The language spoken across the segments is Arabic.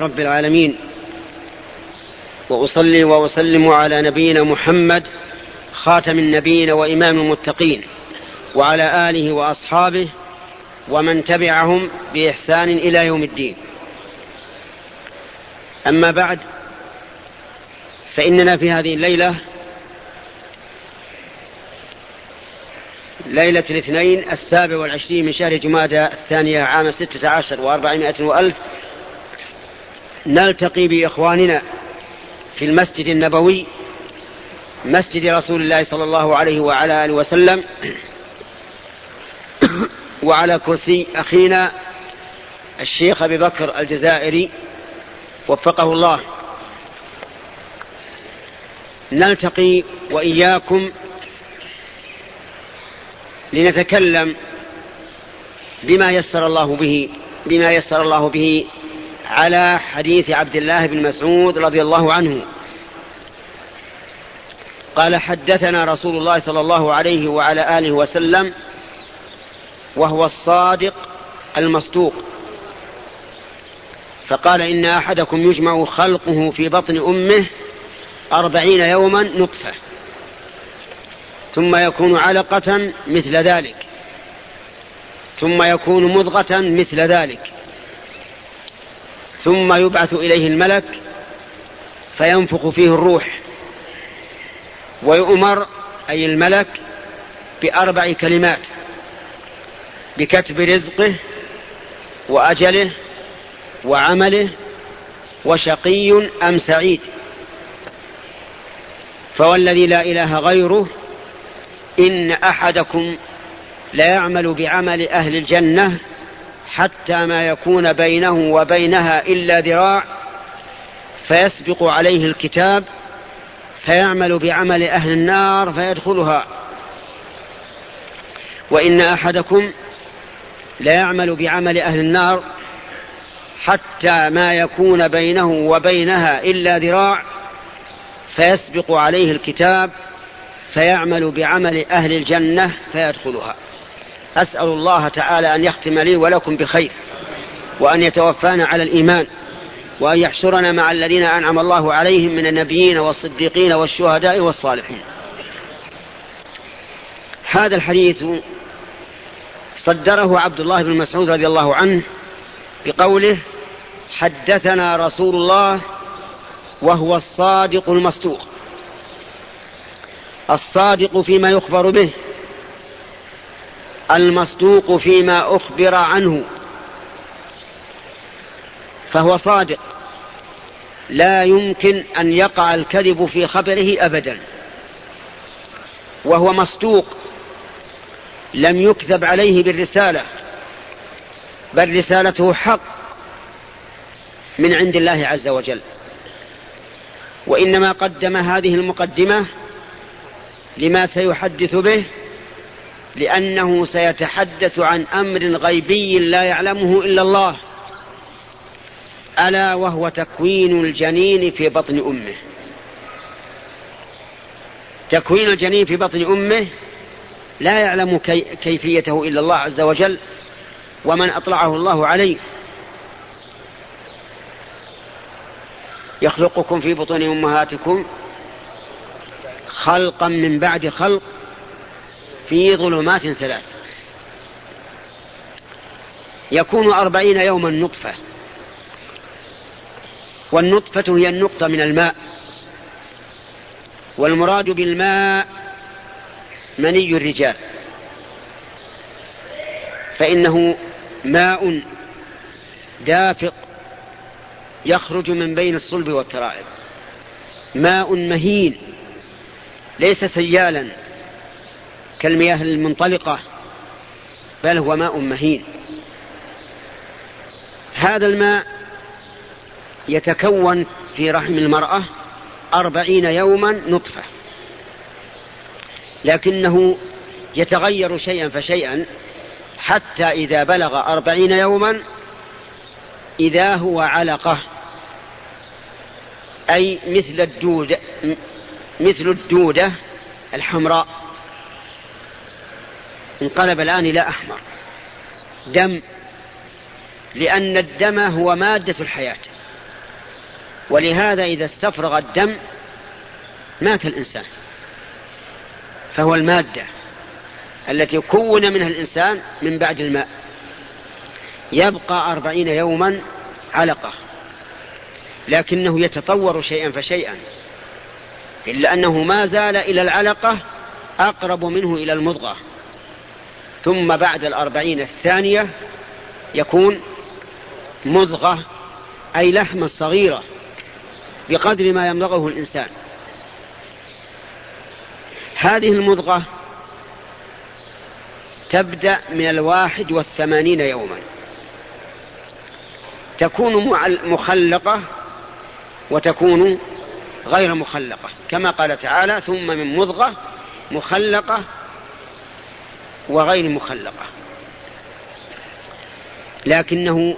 رب العالمين. وأصلي وأسلم على نبينا محمد خاتم النبيين وإمام المتقين وعلى آله وأصحابه ومن تبعهم بإحسان إلى يوم الدين. أما بعد فإننا في هذه الليلة ليلة الاثنين السابع والعشرين من شهر جمادى الثانية عام ستة عشر وأربعمائة وألف نلتقي بإخواننا في المسجد النبوي مسجد رسول الله صلى الله عليه وعلى آله وسلم وعلى كرسي أخينا الشيخ أبي بكر الجزائري وفقه الله. نلتقي وإياكم لنتكلم بما يسر الله به بما يسر الله به على حديث عبد الله بن مسعود رضي الله عنه. قال حدثنا رسول الله صلى الله عليه وعلى آله وسلم وهو الصادق المصدوق. فقال إن أحدكم يجمع خلقه في بطن أمه أربعين يوما نطفة ثم يكون علقة مثل ذلك ثم يكون مضغة مثل ذلك. ثم يبعث إليه الملك فينفخ فيه الروح. ويؤمر أي الملك بأربع كلمات بكتب رزقه وأجله وعمله وشقي أم سعيد. فوالذي لا إله غيره إن أحدكم لا يعمل بعمل أهل الجنة حتى ما يكون بينه وبينها إلا ذراع فيسبق عليه الكتاب فيعمل بعمل أهل النار فيدخلها. وإن أحدكم لا يعمل بعمل أهل النار حتى ما يكون بينه وبينها إلا ذراع فيسبق عليه الكتاب فيعمل بعمل أهل الجنة فيدخلها. أسأل الله تعالى أن يختم لي ولكم بخير وأن يتوفانا على الإيمان وأن يحشرنا مع الذين أنعم الله عليهم من النبيين والصديقين والشهداء والصالحين. هذا الحديث صدره عبد الله بن مسعود رضي الله عنه بقوله حدثنا رسول الله وهو الصادق المصدوق. الصادق فيما يخبر به. المصدوق فيما أخبر عنه. فهو صادق. لا يمكن أن يقع الكذب في خبره ابدا. وهو مصدوق. لم يكذب عليه بالرسالة. بل رسالته حق من عند الله عز وجل. وإنما قدم هذه المقدمة لما سيحدث به لأنه سيتحدث عن أمر غيبي لا يعلمه إلا الله. ألا وهو تكوين الجنين في بطن أمه. تكوين الجنين في بطن أمه لا يعلم كي كيفيته إلا الله عز وجل ومن أطلعه الله عليه. يخلقكم في بطون أمهاتكم خلقا من بعد خلق في ظلمات ثلاث. يكون أربعين يوما نطفة. والنطفة هي النقطة من الماء. والمراد بالماء مني الرجال. فإنه ماء دافق يخرج من بين الصلب والترائب. ماء مهين ليس سيالا. كالمياه المنطلقة بل هو ماء مهين. هذا الماء يتكون في رحم المرأة أربعين يوما نطفة. لكنه يتغير شيئا فشيئا حتى إذا بلغ أربعين يوما إذا هو علقة. أي مثل الدودة مثل الدودة الحمراء. انقلب الآن إلى أحمر. دم لأن الدم هو مادة الحياة. ولهذا إذا استفرغ الدم مات الإنسان. فهو المادة التي كون منها الإنسان من بعد الماء. يبقى أربعين يوما علقة. لكنه يتطور شيئا فشيئا. إلا أنه ما زال إلى العلقة أقرب منه إلى المضغة. ثم بعد الأربعين الثانية يكون مضغة أي لحمة صغيرة بقدر ما يمضغه الإنسان. هذه المضغة تبدأ من الواحد والثمانين يوما. تكون مخلقة وتكون غير مخلقة كما قال تعالى ثم من مضغة مخلقة وغير مخلقة. لكنه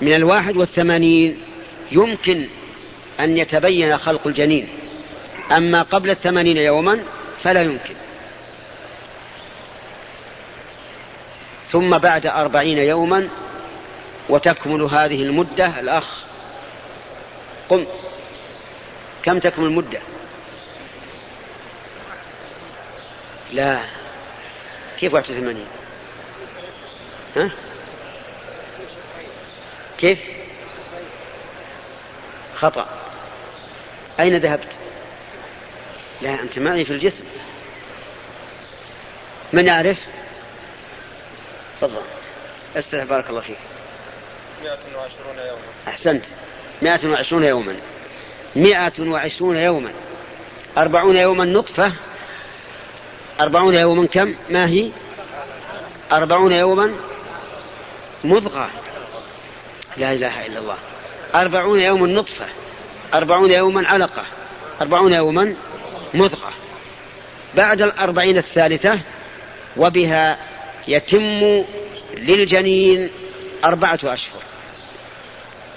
من الواحد والثمانين يمكن أن يتبين خلق الجنين. أما قبل الثمانين يوما فلا يمكن. ثم بعد أربعين يوما وتكمل هذه المدة الأخ قم. كم تكمل المدة؟ لا. كيف واحد وثمانين ها؟ كيف؟ خطأ. أين ذهبت؟ لا أنت معي في الجسم. من يعرف؟ تفضل. أستاذ بارك الله فيك. 120 يوما. أحسنت. 120 يوما. 120 يوما. أربعون يوما نطفة. أربعون يوما كم؟ ما هي؟ أربعون يوما مضغة. لا إله إلا الله. أربعون يوما نطفة. أربعون يوما علقة. أربعون يوما مضغة. بعد الأربعين الثالثة وبها يتم للجنين أربعة أشهر.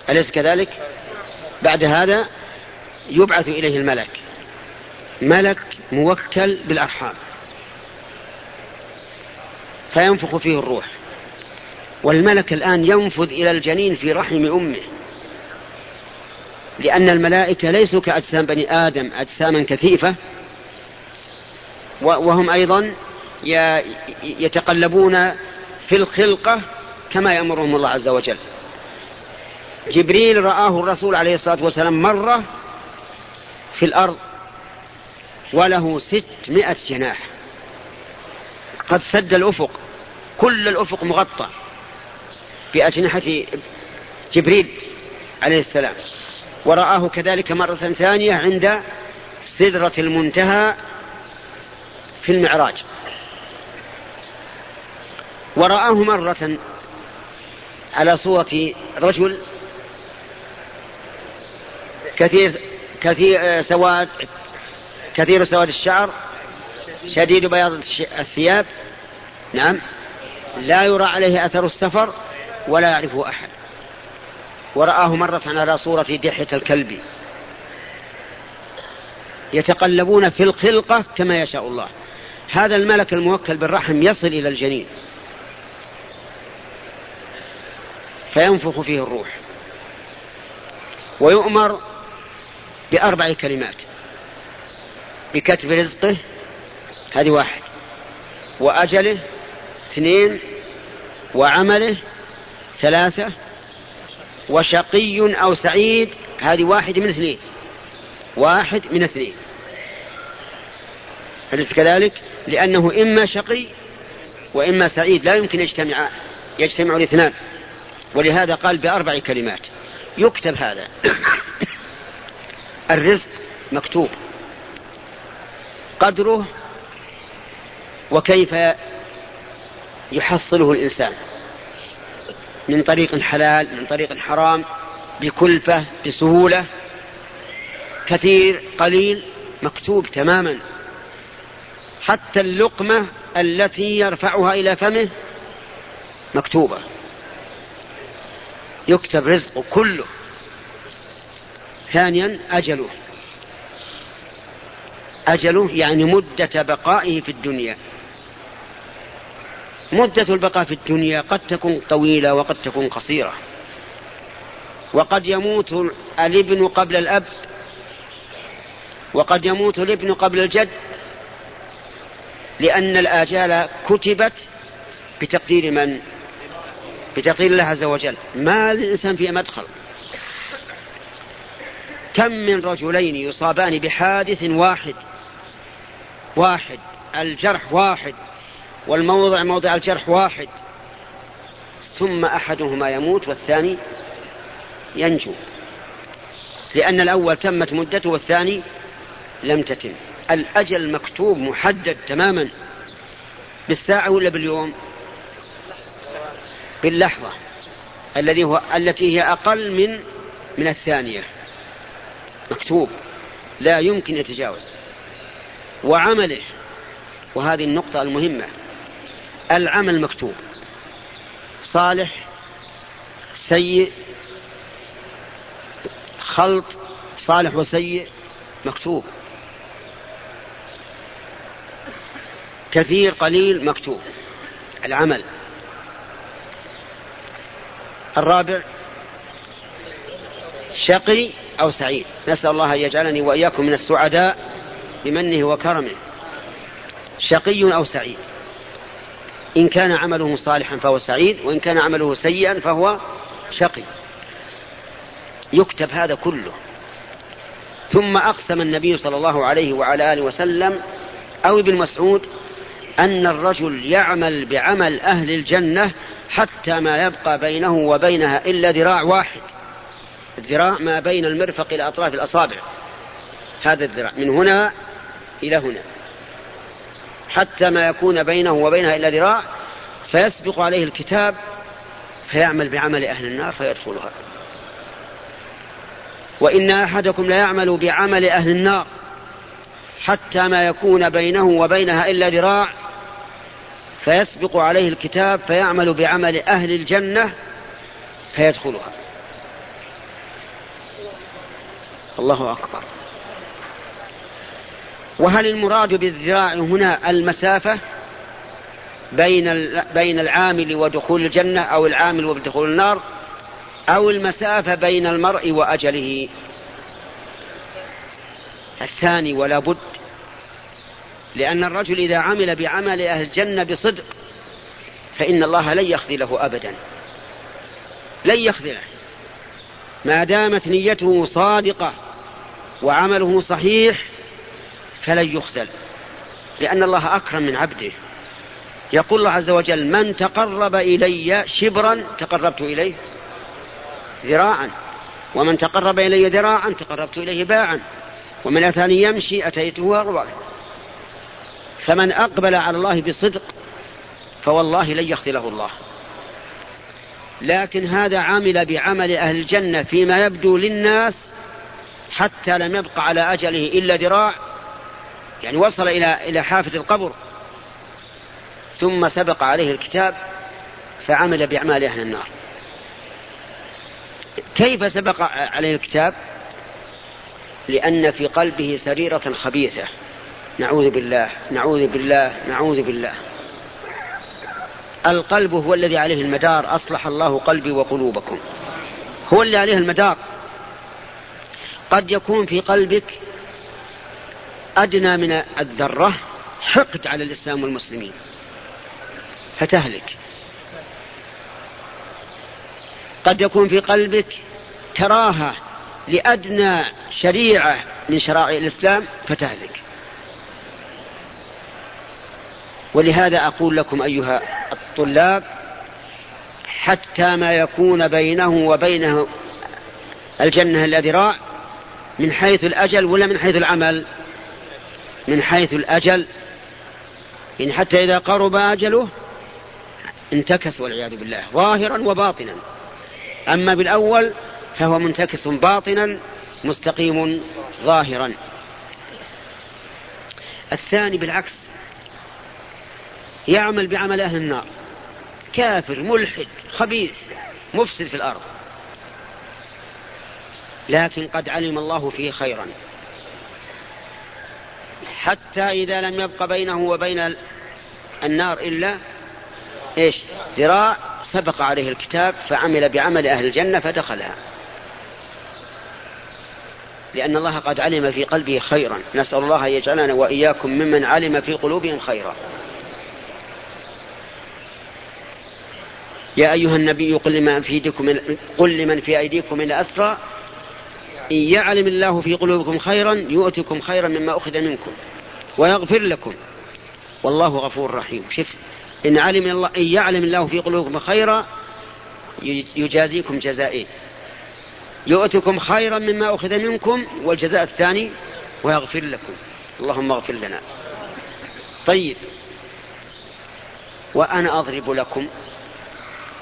أليس كذلك؟ بعد هذا يبعث إليه الملك. ملك موكل بالأرحام. فينفخ فيه الروح. والملك الآن ينفذ إلى الجنين في رحم أمه. لأن الملائكة ليسوا كأجسام بني آدم أجساما كثيفة. وهم أيضا يتقلبون في الخلقة كما يأمرهم الله عز وجل. جبريل رآه الرسول عليه الصلاة والسلام مرة في الأرض وله ستمائة جناح. قد سد الأفق. كل الأفق مغطى. بأجنحة جبريل عليه السلام. ورآه كذلك مرة ثانية عند سدرة المنتهى في المعراج. ورآه مرة على صورة رجل كثير كثير سواد كثير سواد الشعر شديد بياض الثياب. نعم. لا يرى عليه أثر السفر ولا يعرفه أحد. ورآه مرة على صورة دحية الكلب. يتقلبون في الخلقة كما يشاء الله. هذا الملك الموكل بالرحم يصل إلى الجنين. فينفخ فيه الروح. ويؤمر بأربع كلمات. بكتب رزقه هذه واحد. وأجله اثنين وعمله ثلاثة. وشقي أو سعيد هذه واحد من اثنين. واحد من اثنين. أليس كذلك؟ لأنه إما شقي وإما سعيد. لا يمكن يجتمع يجتمع الاثنان. ولهذا قال بأربع كلمات. يكتب هذا. الرزق مكتوب. قدره وكيف يحصله الإنسان؟ من طريق حلال من طريق حرام بكلفة بسهولة كثير قليل مكتوب تماما. حتى اللقمة التي يرفعها إلى فمه مكتوبة. يكتب رزقه كله. ثانيا أجله. أجله يعني مدة بقائه في الدنيا. مدة البقاء في الدنيا قد تكون طويلة وقد تكون قصيرة. وقد يموت الابن قبل الأب وقد يموت الابن قبل الجد لأن الآجال كتبت بتقدير من؟ بتقدير الله عز وجل. ما للإنسان فيه مدخل؟ كم من رجلين يصابان بحادث واحد؟ واحد الجرح واحد والموضع موضع الجرح واحد. ثم أحدهما يموت والثاني ينجو. لأن الأول تمت مدته والثاني لم تتم. الأجل مكتوب محدد تماما. بالساعة ولا باليوم؟ باللحظة. الذي هو التي هي أقل من من الثانية. مكتوب. لا يمكن يتجاوز. وعمله. وهذه النقطة المهمة. العمل مكتوب. صالح سيء خلط صالح وسيء مكتوب. كثير قليل مكتوب. العمل. الرابع شقي أو سعيد. نسأل الله أن يجعلني وإياكم من السعداء بمنه وكرمه. شقي أو سعيد. إن كان عمله صالحا فهو سعيد وإن كان عمله سيئا فهو شقي. يكتب هذا كله. ثم أقسم النبي صلى الله عليه وعلى آله وسلم أو ابن مسعود أن الرجل يعمل بعمل أهل الجنة حتى ما يبقى بينه وبينها إلا ذراع واحد. الذراع ما بين المرفق إلى أطراف الأصابع. هذا الذراع من هنا إلى هنا. حتى ما يكون بينه وبينها إلا ذراع فيسبق عليه الكتاب فيعمل بعمل أهل النار فيدخلها. وإن أحدكم ليعمل بعمل أهل النار حتى ما يكون بينه وبينها إلا ذراع فيسبق عليه الكتاب فيعمل بعمل أهل الجنة فيدخلها. الله أكبر. وهل المراد بالذراع هنا المسافة بين بين العامل ودخول الجنة أو العامل ودخول النار أو المسافة بين المرء وأجله؟ الثاني ولا بد لأن الرجل إذا عمل بعمل أهل الجنة بصدق فإن الله لن يخذله أبدا. لن يخذله. ما دامت نيته صادقة وعمله صحيح فلن يخذل. لأن الله أكرم من عبده. يقول الله عز وجل من تقرب إلي شبرا تقربت إليه ذراعا ومن تقرب إلي ذراعا تقربت إليه باعا ومن أتاني يمشي أتيته هربا فمن أقبل على الله بصدق فوالله لن يخذله الله. لكن هذا عمل بعمل أهل الجنة فيما يبدو للناس حتى لم يبق على أجله إلا ذراع يعني وصل إلى إلى حافة القبر ثم سبق عليه الكتاب فعمل بأعمال أهل النار. كيف سبق عليه الكتاب؟ لأن في قلبه سريرة خبيثة. نعوذ بالله نعوذ بالله نعوذ بالله. القلب هو الذي عليه المدار. أصلح الله قلبي وقلوبكم. هو اللي عليه المدار. قد يكون في قلبك أدنى من الذرة حقد على الإسلام والمسلمين. فتهلك. قد يكون في قلبك كراهة لأدنى شريعة من شرائع الإسلام فتهلك. ولهذا أقول لكم أيها الطلاب حتى ما يكون بينه وبينه الجنة الذراع من حيث الأجل ولا من حيث العمل. من حيث الأجل إن حتى إذا قرب أجله انتكس والعياذ بالله ظاهرا وباطنا. أما بالأول فهو منتكس باطنا مستقيم ظاهرا. الثاني بالعكس يعمل بعمل أهل النار. كافر ملحد خبيث مفسد في الأرض. لكن قد علم الله فيه خيرا. حتى إذا لم يبق بينه وبين النار إلا إيش؟ ذراع سبق عليه الكتاب فعمل بعمل أهل الجنة فدخلها. لأن الله قد علم في قلبه خيرا. نسأل الله أن يجعلنا وإياكم ممن علم في قلوبهم خيرا. يا أيها النبي قل لمن في أيديكم قل لمن في أيديكم من أسرى إن يعلم الله في قلوبكم خيرا يؤتكم خيرا مما أخذ منكم. ويغفر لكم. والله غفور رحيم. شف إن علم الله إن يعلم الله في قلوبكم خيرا يجازيكم جزائين يؤتكم خيرا مما أخذ منكم والجزاء الثاني ويغفر لكم. اللهم اغفر لنا. طيب. وأنا أضرب لكم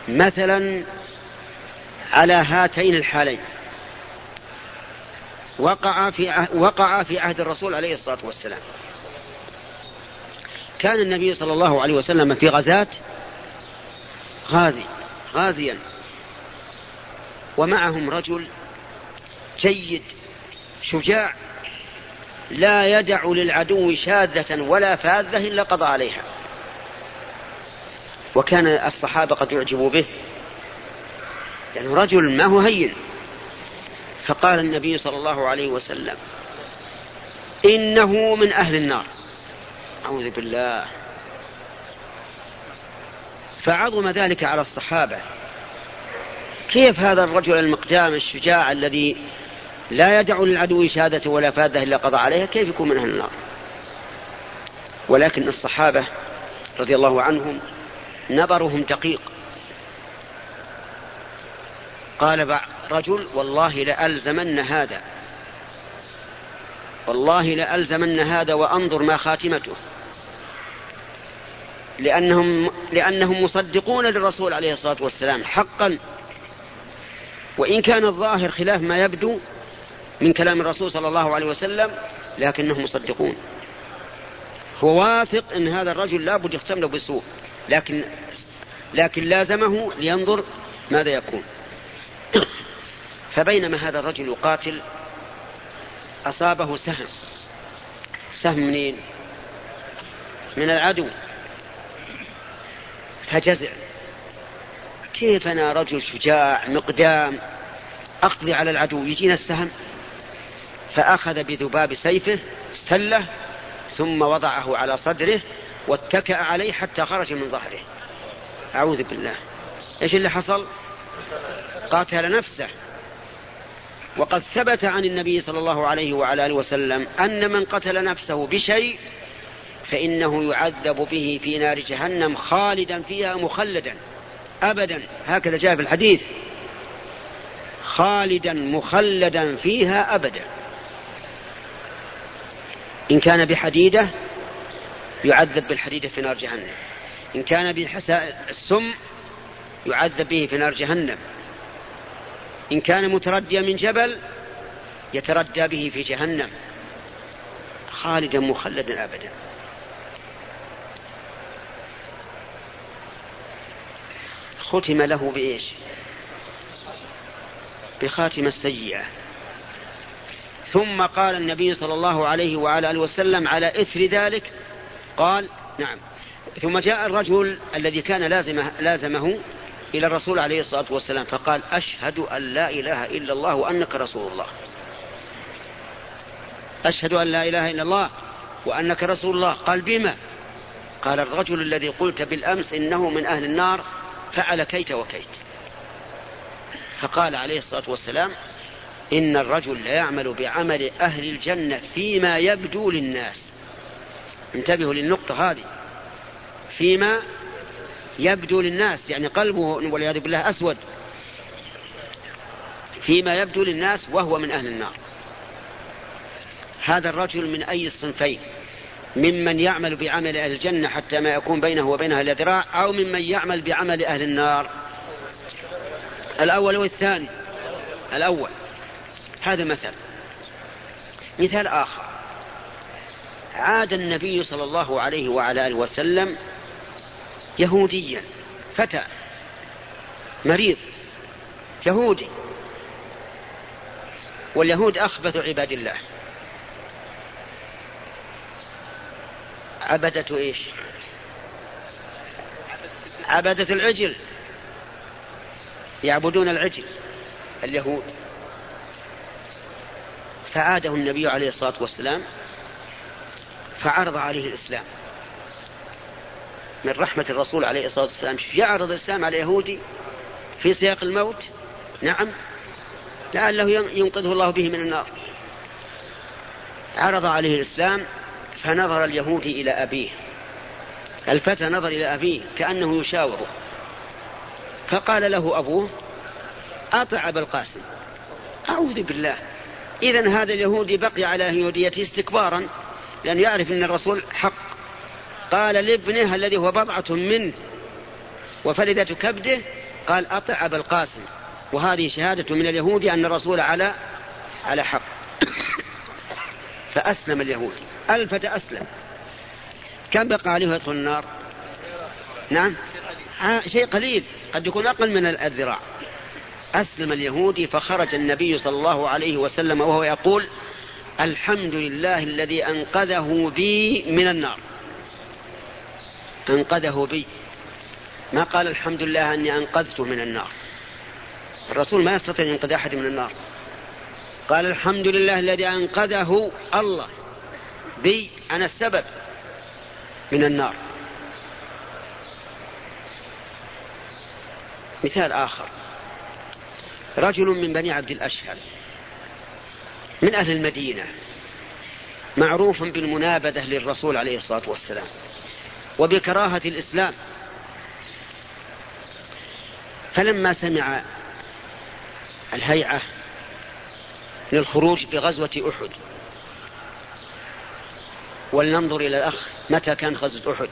مثلا على هاتين الحالين. وقع في وقع في عهد الرسول عليه الصلاة والسلام. كان النبي صلى الله عليه وسلم في غزاة غازي غازيا. ومعهم رجل جيد شجاع لا يدع للعدو شاذة ولا فاذة إلا قضى عليها. وكان الصحابة قد يعجبوا به. يعني رجل ما هو هين. فقال النبي صلى الله عليه وسلم إنه من أهل النار. أعوذ بالله. فعظم ذلك على الصحابة. كيف هذا الرجل المقدام الشجاع الذي لا يدع للعدو شهادة ولا فادة إلا قضى عليها كيف يكون من أهل النار؟ ولكن الصحابة رضي الله عنهم نظرهم دقيق. قال رجل والله لألزمن هذا. والله لألزمن هذا وأنظر ما خاتمته. لأنهم لأنهم مصدقون للرسول عليه الصلاة والسلام حقا. وإن كان الظاهر خلاف ما يبدو من كلام الرسول صلى الله عليه وسلم لكنهم مصدقون. هو واثق إن هذا الرجل لابد يختم بسوء لكن لكن لازمه لينظر ماذا يكون. فبينما هذا الرجل يقاتل أصابه سهم سهم منين؟ من العدو. فجزع. كيف أنا رجل شجاع مقدام؟ أقضي على العدو يجينا السهم. فأخذ بذباب سيفه استله ثم وضعه على صدره واتكأ عليه حتى خرج من ظهره. أعوذ بالله. إيش اللي حصل؟ قاتل نفسه. وقد ثبت عن النبي صلى الله عليه وعلى آله وسلم أن من قتل نفسه بشيء فإنه يعذب به في نار جهنم خالدا فيها مخلدا. أبدا. هكذا جاء في الحديث. خالدا مخلدا فيها أبدا. إن كان بحديدة يعذب بالحديدة في نار جهنم. إن كان بالسم يعذب به في نار جهنم. إن كان مترديا من جبل يتردى به في جهنم. خالدا مخلدا أبدا. ختم له بإيش؟ بخاتمة السيئة. ثم قال النبي صلى الله عليه وعلى آله وسلم على إثر ذلك قال نعم. ثم جاء الرجل الذي كان لازمه, لازمه إلى الرسول عليه الصلاة والسلام فقال أشهد أن لا إله إلا الله وأنك رسول الله. أشهد أن لا إله إلا الله وأنك رسول الله. قال بما؟ قال الرجل الذي قلت بالأمس إنه من أهل النار فعل كيت وكيت. فقال عليه الصلاة والسلام إن الرجل لا يعمل بعمل أهل الجنة فيما يبدو للناس. انتبهوا للنقطة هذه. فيما يبدو للناس يعني قلبه والعياذ بالله أسود. فيما يبدو للناس وهو من أهل النار. هذا الرجل من أي الصنفين؟ ممن يعمل بعمل أهل الجنة حتى ما يكون بينه وبينها إلا ذراع أو ممن يعمل بعمل أهل النار. الأول والثاني. الأول. هذا مثل. مثال آخر. عاد النبي صلى الله عليه وعلى آله وسلم يهوديا. فتى. مريض. يهودي. واليهود أخبث عباد الله. عبدة إيش؟ عبدة العجل. يعبدون العجل اليهود. فعاده النبي عليه الصلاة والسلام فعرض عليه الإسلام. من رحمة الرسول عليه الصلاة والسلام. يعرض الإسلام على اليهودي في سياق الموت. نعم. لعله ينقذه الله به من النار. عرض عليه الإسلام فنظر اليهودي إلى أبيه. الفتى نظر إلى أبيه كأنه يشاوره. فقال له أبوه أطع أبا القاسم. أعوذ بالله. إذا هذا اليهودي بقي على يهوديته استكبارا لأنه يعرف أن الرسول حق. قال لابنه الذي هو بضعة منه وفلدة كبده قال أطع أبا القاسم. وهذه شهادة من اليهود أن الرسول على على حق. فأسلم اليهودي. الفتى أسلم كم بقى عليه يدخل النار نعم؟ شيء قليل. قد يكون أقل من الذراع. أسلم اليهودي فخرج النبي صلى الله عليه وسلم وهو يقول الحمد لله الذي أنقذه بي من النار. أنقذه بي. ما قال الحمد لله أني أنقذته من النار؟ الرسول ما يستطيع أن ينقذ أحد من النار. قال الحمد لله الذي أنقذه الله. بي أنا السبب من النار. مثال آخر. رجل من بني عبد الأشهل من أهل المدينة معروف بالمنابذة للرسول عليه الصلاة والسلام وبكراهة الإسلام. فلما سمع الهيعة للخروج بغزوة أحد ولننظر إلى الأخ متى كانت غزوة أحد.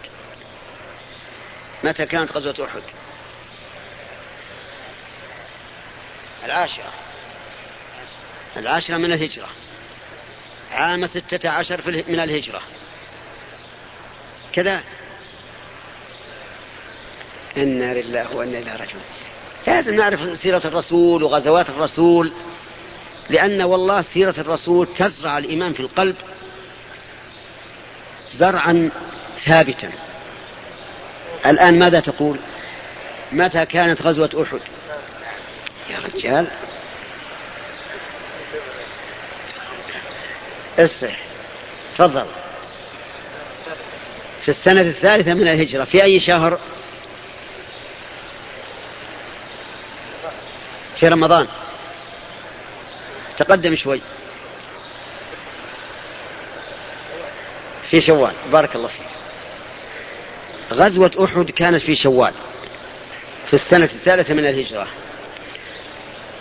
متى كانت غزوة أحد. العاشرة. العاشرة من الهجرة. عام ستة عشر من الهجرة. كذا. إنا لله وإنا إليه راجعون. لازم نعرف سيرة الرسول وغزوات الرسول لأن والله سيرة الرسول تزرع الإيمان في القلب. زرعا ثابتا. الآن ماذا تقول؟ متى كانت غزوة أحد؟ يا رجال. اصح تفضل. في السنة الثالثة من الهجرة في أي شهر؟ في رمضان. تقدم شوي. في شوال. بارك الله فيك. غزوة أحد كانت في شوال في السنة الثالثة من الهجرة.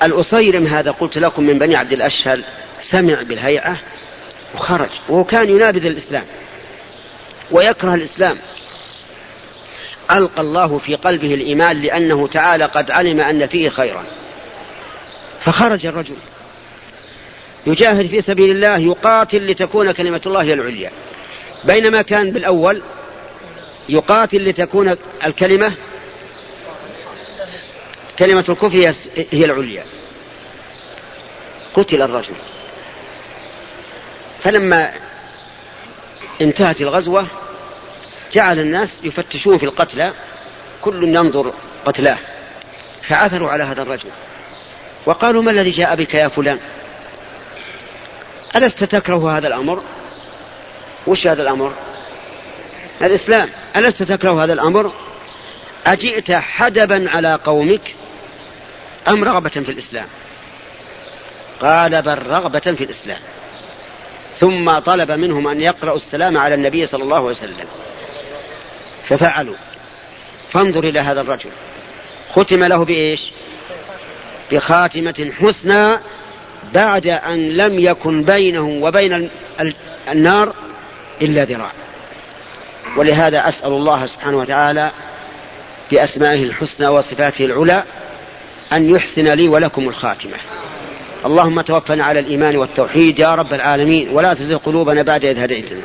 الأصيرم هذا قلت لكم من بني عبد الأشهل سمع بالهيئة وخرج وهو كان ينابذ الإسلام ويكره الإسلام. ألقى الله في قلبه الإيمان لأنه تعالى قد علم أن فيه خيرا. فخرج الرجل يجاهد في سبيل الله يقاتل لتكون كلمة الله العليا. بينما كان بالأول يقاتل لتكون الكلمة كلمة الكفر هي العليا. قتل الرجل. فلما انتهت الغزوة جعل الناس يفتشون في القتلى كل ينظر قتلاه فعثروا على هذا الرجل. وقالوا ما الذي جاء بك يا فلان؟ ألست تكره هذا الأمر؟ وش هذا الأمر؟ الإسلام ألست تكره هذا الأمر؟ أجئت حدبا على قومك أم رغبة في الإسلام؟ قال بل رغبة في الإسلام. ثم طلب منهم أن يقرأوا السلام على النبي صلى الله عليه وسلم. ففعلوا. فانظر إلى هذا الرجل. ختم له بإيش؟ بخاتمة حسنى بعد أن لم يكن بينه وبين النار إلا ذراع. ولهذا أسأل الله سبحانه وتعالى بأسمائه الحسنى وصفاته العلى أن يحسن لي ولكم الخاتمة. اللهم توفنا على الإيمان والتوحيد يا رب العالمين ولا تزغ قلوبنا بعد إذ هديتنا.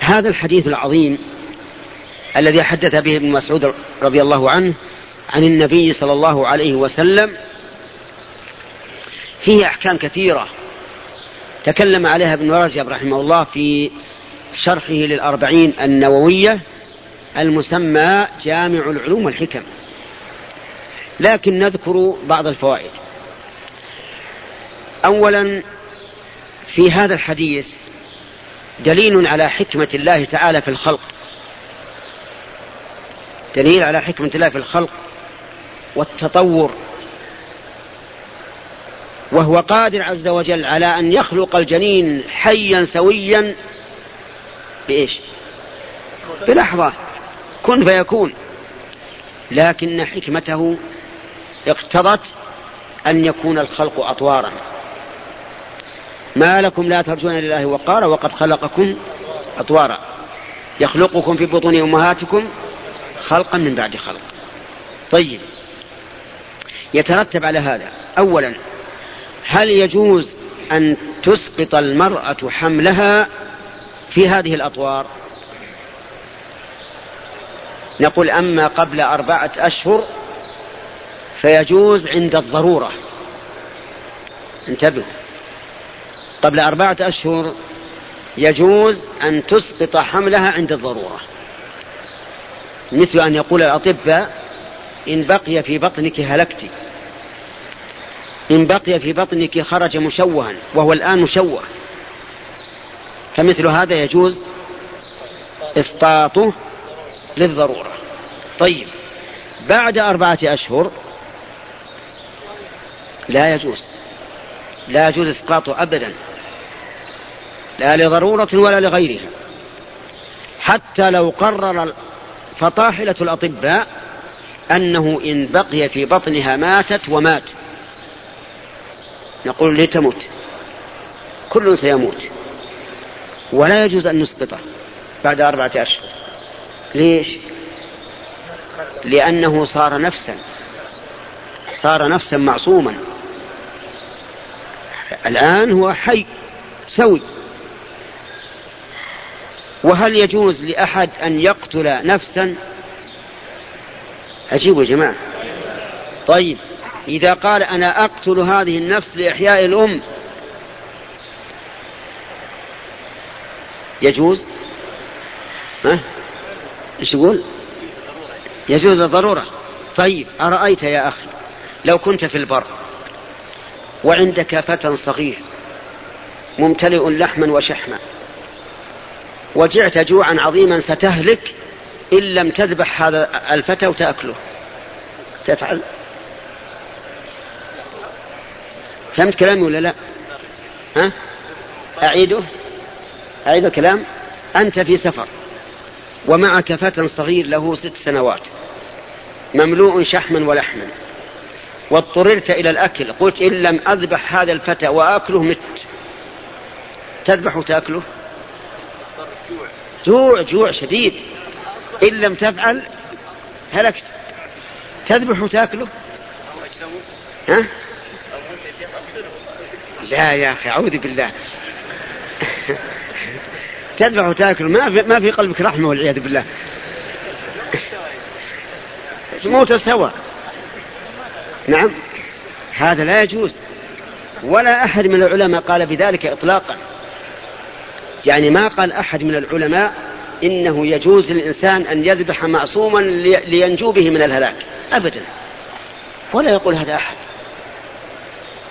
هذا الحديث العظيم الذي حدث به ابن مسعود رضي الله عنه عن النبي صلى الله عليه وسلم فيه أحكام كثيرة تكلم عليها ابن رجب رحمه الله في شرحه للأربعين النووية المسمى جامع العلوم والحكم. لكن نذكر بعض الفوائد. أولا في هذا الحديث دليل على حكمة الله تعالى في الخلق. دليل على حكمة الله في الخلق والتطور وهو قادر عز وجل على أن يخلق الجنين حيا سويا بإيش؟ بلحظة كن فيكون. لكن حكمته اقتضت أن يكون الخلق أطوارا. ما لكم لا ترجون لله وقارا وقد خلقكم أطوارا. يخلقكم في بطون أمهاتكم خلقا من بعد خلق. طيب يترتب على هذا أولا هل يجوز أن تسقط المرأة حملها في هذه الأطوار؟ نقول أما قبل أربعة أشهر فيجوز عند الضرورة. انتبهوا قبل أربعة أشهر يجوز أن تسقط حملها عند الضرورة. مثل أن يقول الأطباء إن بقي في بطنك هلكت إن بقي في بطنك خرج مشوها وهو الآن مشوه. فمثل هذا يجوز إسقاطه للضرورة. طيب بعد أربعة أشهر لا يجوز لا يجوز إسقاطه أبدا لا لضرورة ولا لغيرها. حتى لو قرر فطاحلة الأطباء أنه إن بقي في بطنها ماتت ومات. نقول لتموت. كل سيموت ولا يجوز أن نسقطه بعد أربعة أشهر. ليش؟ لأنه صار نفسا. صار نفسا معصوما. الآن هو حي سوي. وهل يجوز لأحد أن يقتل نفسا؟ عجيب يا جماعة. طيب. إذا قال أنا أقتل هذه النفس لإحياء الأم يجوز؟ ها؟ إيش تقول يجوز الضرورة. طيب أرأيت يا أخي لو كنت في البر وعندك فتى صغير ممتلئ لحما وشحما وجعت جوعا عظيما ستهلك إن لم تذبح هذا الفتى وتأكله. تفعل؟ فهمت كلامي ولا لا؟ ها؟ أعيده؟ أعيد الكلام؟ أنت في سفر ومعك فتى صغير له ست سنوات مملوء شحما ولحما واضطررت إلى الأكل قلت إن لم أذبح هذا الفتى وآكله مت. تذبح وتأكله؟ جوع جوع شديد. إن لم تفعل هلكت. تذبح وتأكله؟ ها؟ لا يا أخي أعوذ بالله. تذبح وتأكل ما في, ما في قلبك رحمة والعياذ بالله. موت سوا نعم. هذا لا يجوز. ولا أحد من العلماء قال بذلك إطلاقا. يعني ما قال أحد من العلماء إنه يجوز للإنسان أن يذبح معصوما لينجو به من الهلاك. أبدا. ولا يقول هذا أحد.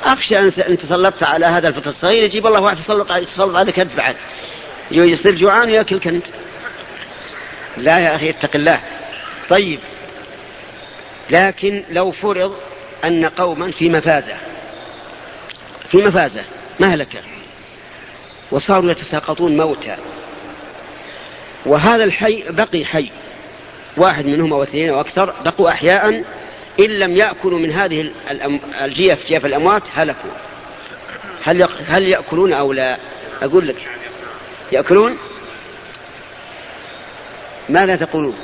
أخشى أن تسلطت على هذا الفتى الصغير يجيب الله واحد يتسلط يتسلط عليك بعد. يصير جوعان وياكلك أنت. لا يا أخي اتق الله. طيب. لكن لو فرض أن قوما في مفازة في مفازة مهلكة وصاروا يتساقطون موتى وهذا الحي بقي حي واحد منهم أو اثنين أو أكثر بقوا أحياء إن لم يأكلوا من هذه الجيف جيف الأموات هلكوا. هل هل يأكلون أو لا؟ أقول لك. يأكلون؟ ماذا تقولون؟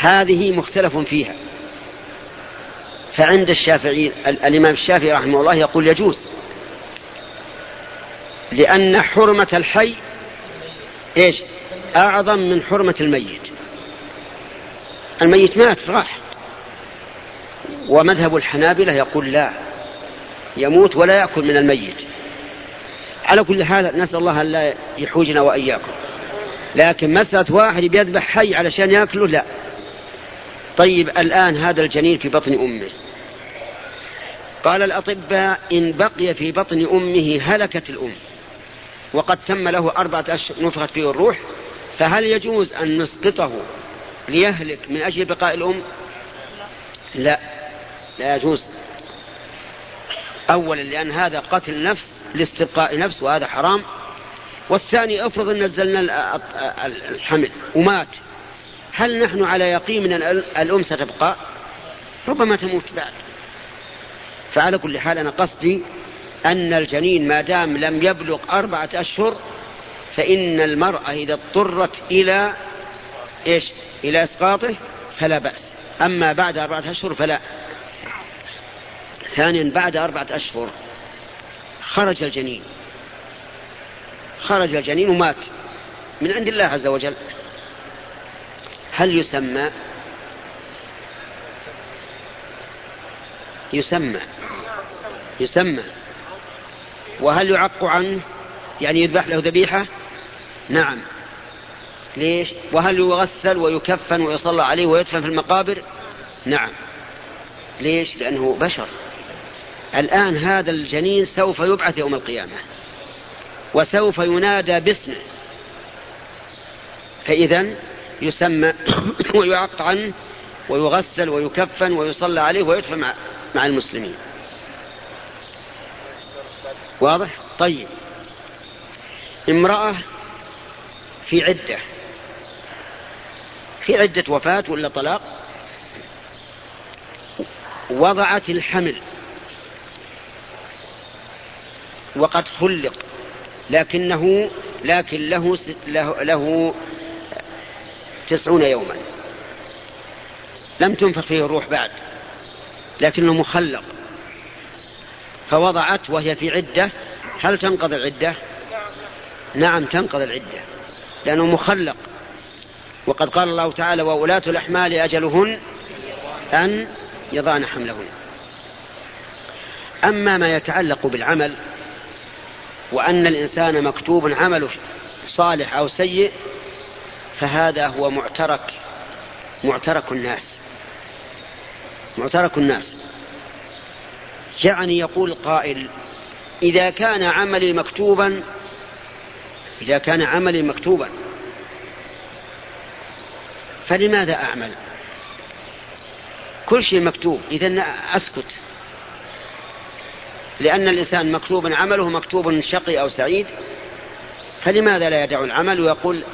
هذه مختلف فيها. فعند الشافعي الإمام الشافعي رحمه الله يقول يجوز. لأن حرمة الحي إيش؟ أعظم من حرمة الميت. الميت مات راح. ومذهب الحنابلة يقول لا يموت ولا يأكل من الميت. على كل حال نسأل الله أن لا يحوجنا وإياكم. لكن مسألة واحد بيذبح حي علشان يأكله لا. طيب الآن هذا الجنين في بطن أمه. قال الأطباء إن بقي في بطن أمه هلكت الأم وقد تم له أربعة أشهر نفخت فيه الروح فهل يجوز أن نسقطه ليهلك من أجل بقاء الأم؟ لا. لا يجوز. أولا لأن هذا قتل نفس لاستبقاء نفس وهذا حرام. والثاني افرض إن نزلنا الحمل ومات. هل نحن على يقين أن الأم ستبقى؟ ربما تموت بعد. فعلى كل حال أنا قصدي أن الجنين ما دام لم يبلغ أربعة أشهر فإن المرأة إذا اضطرت إلى إيش؟ إلى إسقاطه فلا بأس. أما بعد أربعة أشهر فلا. ثانيا بعد أربعة أشهر خرج الجنين. خرج الجنين ومات. من عند الله عز وجل. هل يسمى؟ يسمى. يسمى. وهل يعق عنه؟ يعني يذبح له ذبيحة؟ نعم. ليش؟ وهل يغسل ويكفن ويصلى عليه ويدفن في المقابر؟ نعم. ليش؟ لأنه بشر. الآن هذا الجنين سوف يبعث يوم القيامة وسوف ينادى باسمه. فإذا يسمى ويعق عنه ويغسل ويكفن ويصلى عليه ويدفن مع, مع المسلمين. واضح؟ طيب. امرأة في عدة. في عدة وفاة ولا طلاق؟ وضعت الحمل. وقد خلق. لكنه لكن له له, له تسعون يوما. لم تنفخ فيه الروح بعد لكنه مخلق. فوضعت وهي في عدة. هل تنقضي العدة؟ نعم تنقضي العدة لأنه مخلق. وقد قال الله تعالى وولاة الأحمال أجلهن أن يضعن حملهن. أما ما يتعلق بالعمل وأن الإنسان مكتوب عمله صالح أو سيء فهذا هو معترك معترك الناس. معترك الناس. يعني يقول قائل إذا كان عملي مكتوبا إذا كان عملي مكتوبا فلماذا أعمل؟ كل شيء مكتوب إذا أسكت. لأن الإنسان مكتوب عمله مكتوب شقي أو سعيد فلماذا لا يدع العمل ويقول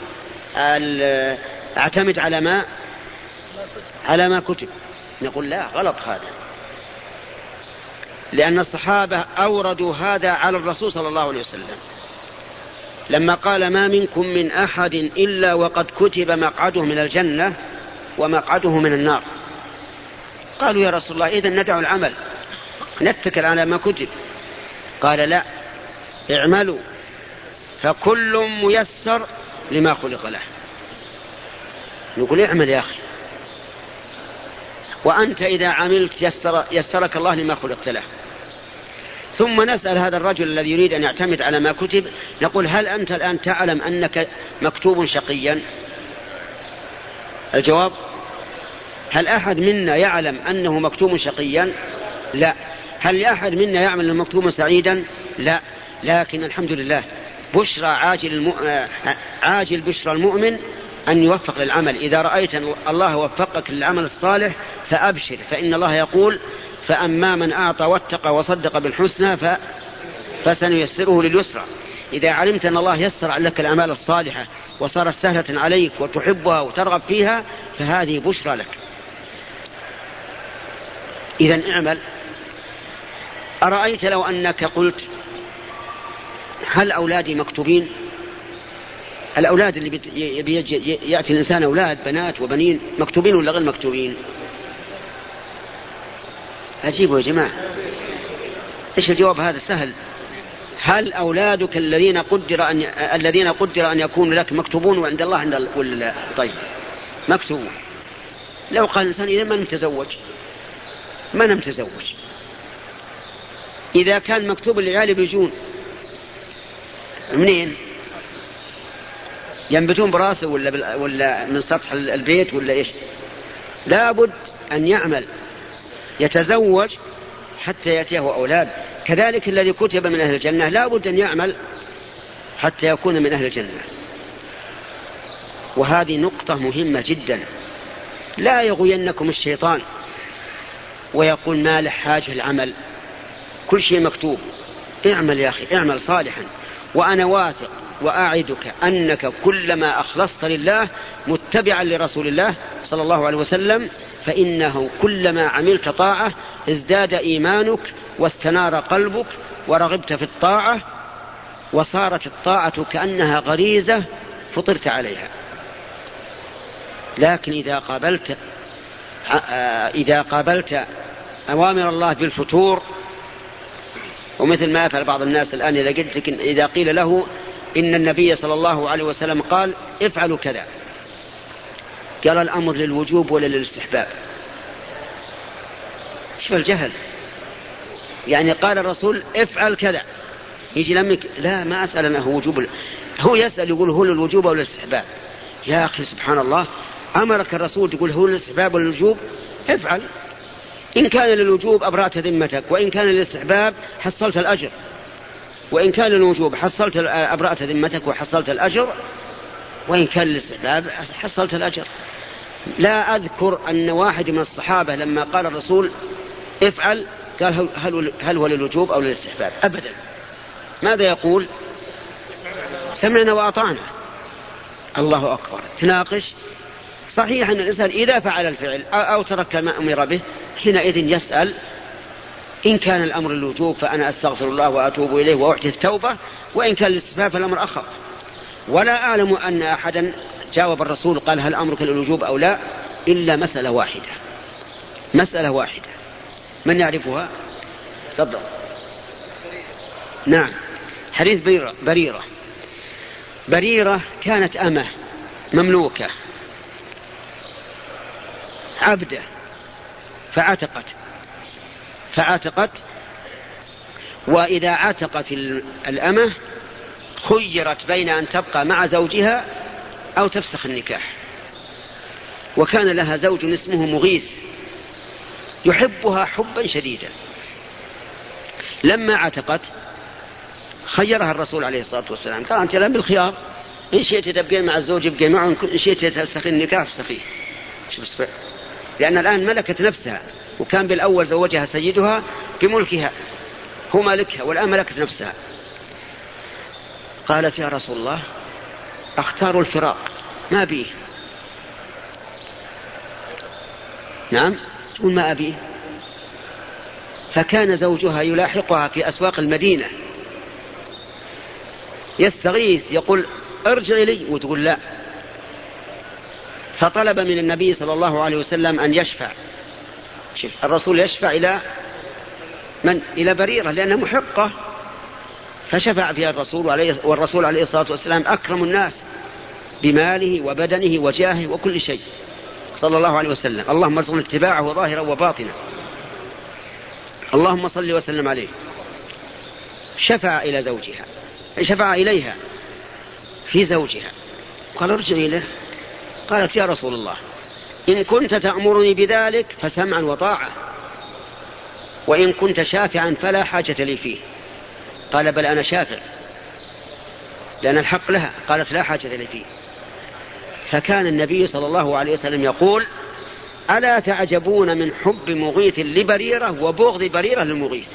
أعتمد على ما على ما كتب؟ نقول لا غلط هذا. لأن الصحابة أوردوا هذا على الرسول صلى الله عليه وسلم. لما قال ما منكم من أحد إلا وقد كتب مقعده من الجنة ومقعده من النار. قالوا يا رسول الله إذا ندع العمل. نتكل على ما كتب قال لا اعملوا فكل ميسر لما خلق له. نقول اعمل يا أخي. وأنت إذا عملت يسر يسرك الله لما خلقت له. ثم نسأل هذا الرجل الذي يريد أن يعتمد على ما كتب نقول هل أنت الآن تعلم أنك مكتوب شقيا؟ الجواب هل أحد منا يعلم أنه مكتوب شقيا؟ لا. هل لأحد منا يعمل المكتوب سعيدا؟ لا. لكن الحمد لله بشرى عاجل الم... عاجل بشرى المؤمن أن يوفق للعمل. إذا رأيت أن الله وفقك للعمل الصالح فأبشر فإن الله يقول فأما من أعطى واتقى وصدق بالحسنى ف... فسنيسره لليسرى. إذا علمت أن الله يسر لك الأعمال الصالحة وصارت سهلة عليك وتحبها وترغب فيها فهذه بشرى لك. إذا اعمل أرأيت لو أنك قلت هل أولادي مكتوبين؟ الأولاد اللي يأتي الإنسان أولاد بنات وبنين مكتوبين ولا غير مكتوبين؟ أجيبوا يا جماعة. إيش الجواب هذا؟ سهل. هل أولادك الذين قدر أن الذين قدر أن يكونوا لك مكتوبون وعند الله عند ولا لا؟ طيب. مكتوبون. لو قال الإنسان إذا ما نتزوج ما نتزوج إذا كان مكتوب العيال بيجون منين؟ ينبتون براسه ولا ولا من سطح البيت ولا إيش؟ لابد أن يعمل يتزوج حتى يأتيه أولاد. كذلك الذي كتب من أهل الجنة لا بد أن يعمل حتى يكون من أهل الجنة. وهذه نقطة مهمة جدا. لا يغوينكم الشيطان ويقول ما له حاجة العمل. كل شيء مكتوب. اعمل يا أخي اعمل صالحا. وأنا واثق وأعدك أنك كلما أخلصت لله متبعا لرسول الله صلى الله عليه وسلم فإنه كلما عملت طاعة ازداد إيمانك واستنار قلبك ورغبت في الطاعة وصارت الطاعة كأنها غريزة فطرت عليها. لكن إذا قابلت إذا قابلت أوامر الله بالفتور ومثل ما يفعل بعض الناس الآن إذا قلت لك إذا قيل له إن النبي صلى الله عليه وسلم قال افعلوا كذا. قال الأمر للوجوب ولا للاستحباب شوف الجهل. يعني قال الرسول افعل كذا. يجي لمك لا ما أسأل أنه وجوب هو يسأل يقول هو للوجوب أو للاستحباب. يا أخي سبحان الله أمرك الرسول تقول هو للاستحباب ولا افعل. إن كان للوجوب أبرأت ذمتك وإن كان للاستحباب حصلت الأجر. وإن كان للوجوب حصلت أبرأت ذمتك وحصلت الأجر وإن كان للاستحباب حصلت الأجر. لا أذكر أن واحد من الصحابة لما قال الرسول افعل قال هل, هل هو للوجوب أو للاستحباب؟ أبدا. ماذا يقول؟ سمعنا وأطعنا. الله أكبر. تناقش. صحيح أن الإنسان إذا فعل الفعل أو ترك ما أمر به حينئذ يسأل إن كان الأمر للوجوب فأنا أستغفر الله وأتوب إليه وأحدث توبة وإن كان الاستفاء فالأمر أخف. ولا أعلم أن أحدا جاوب الرسول قال هل أمرك للوجوب أو لا إلا مسألة واحدة. مسألة واحدة. من يعرفها؟ تفضل. نعم. حديث بريرة بريرة. بريرة كانت أمة مملوكة. عبدة. فعتقت. فعتقت. وإذا عتقت الأمة خيرت بين أن تبقى مع زوجها أو تفسخ النكاح. وكان لها زوج اسمه مغيث. يحبها حبا شديدا. لما عتقت خيرها الرسول عليه الصلاة والسلام. قال أنت الآن بالخيار. إن شئت تبقين مع الزوج ابقي معه. إن شئت تفسخين النكاح فسخيه شوف لأن الآن ملكت نفسها وكان بالأول زوجها سيدها بملكها هو مالكها والآن ملكت نفسها. قالت يا رسول الله أختار الفراق ما أبيه؟ نعم تقول ما أبيه. فكان زوجها يلاحقها في أسواق المدينة. يستغيث يقول أرجعي لي وتقول لا. فطلب من النبي صلى الله عليه وسلم أن يشفع. شوف الرسول يشفع إلى من؟ إلى بريرة لأنها محقة. فشفع فيها الرسول عليه والرسول عليه الصلاة والسلام أكرم الناس بماله وبدنه وجاهه وكل شيء صلى الله عليه وسلم. اللهم ارزقنا اتباعه ظاهرا وباطنا. اللهم صل وسلم عليه. شفع إلى زوجها شفع إليها في زوجها. قال ارجعي له قالت يا رسول الله إن كنت تأمرني بذلك فسمعا وطاعة وإن كنت شافعا فلا حاجة لي فيه. قال بل أنا شافع لأن الحق لها قالت لا حاجة لي فيه. فكان النبي صلى الله عليه وسلم يقول ألا تعجبون من حب مغيث لبريرة وبغض بريرة للمغيث؟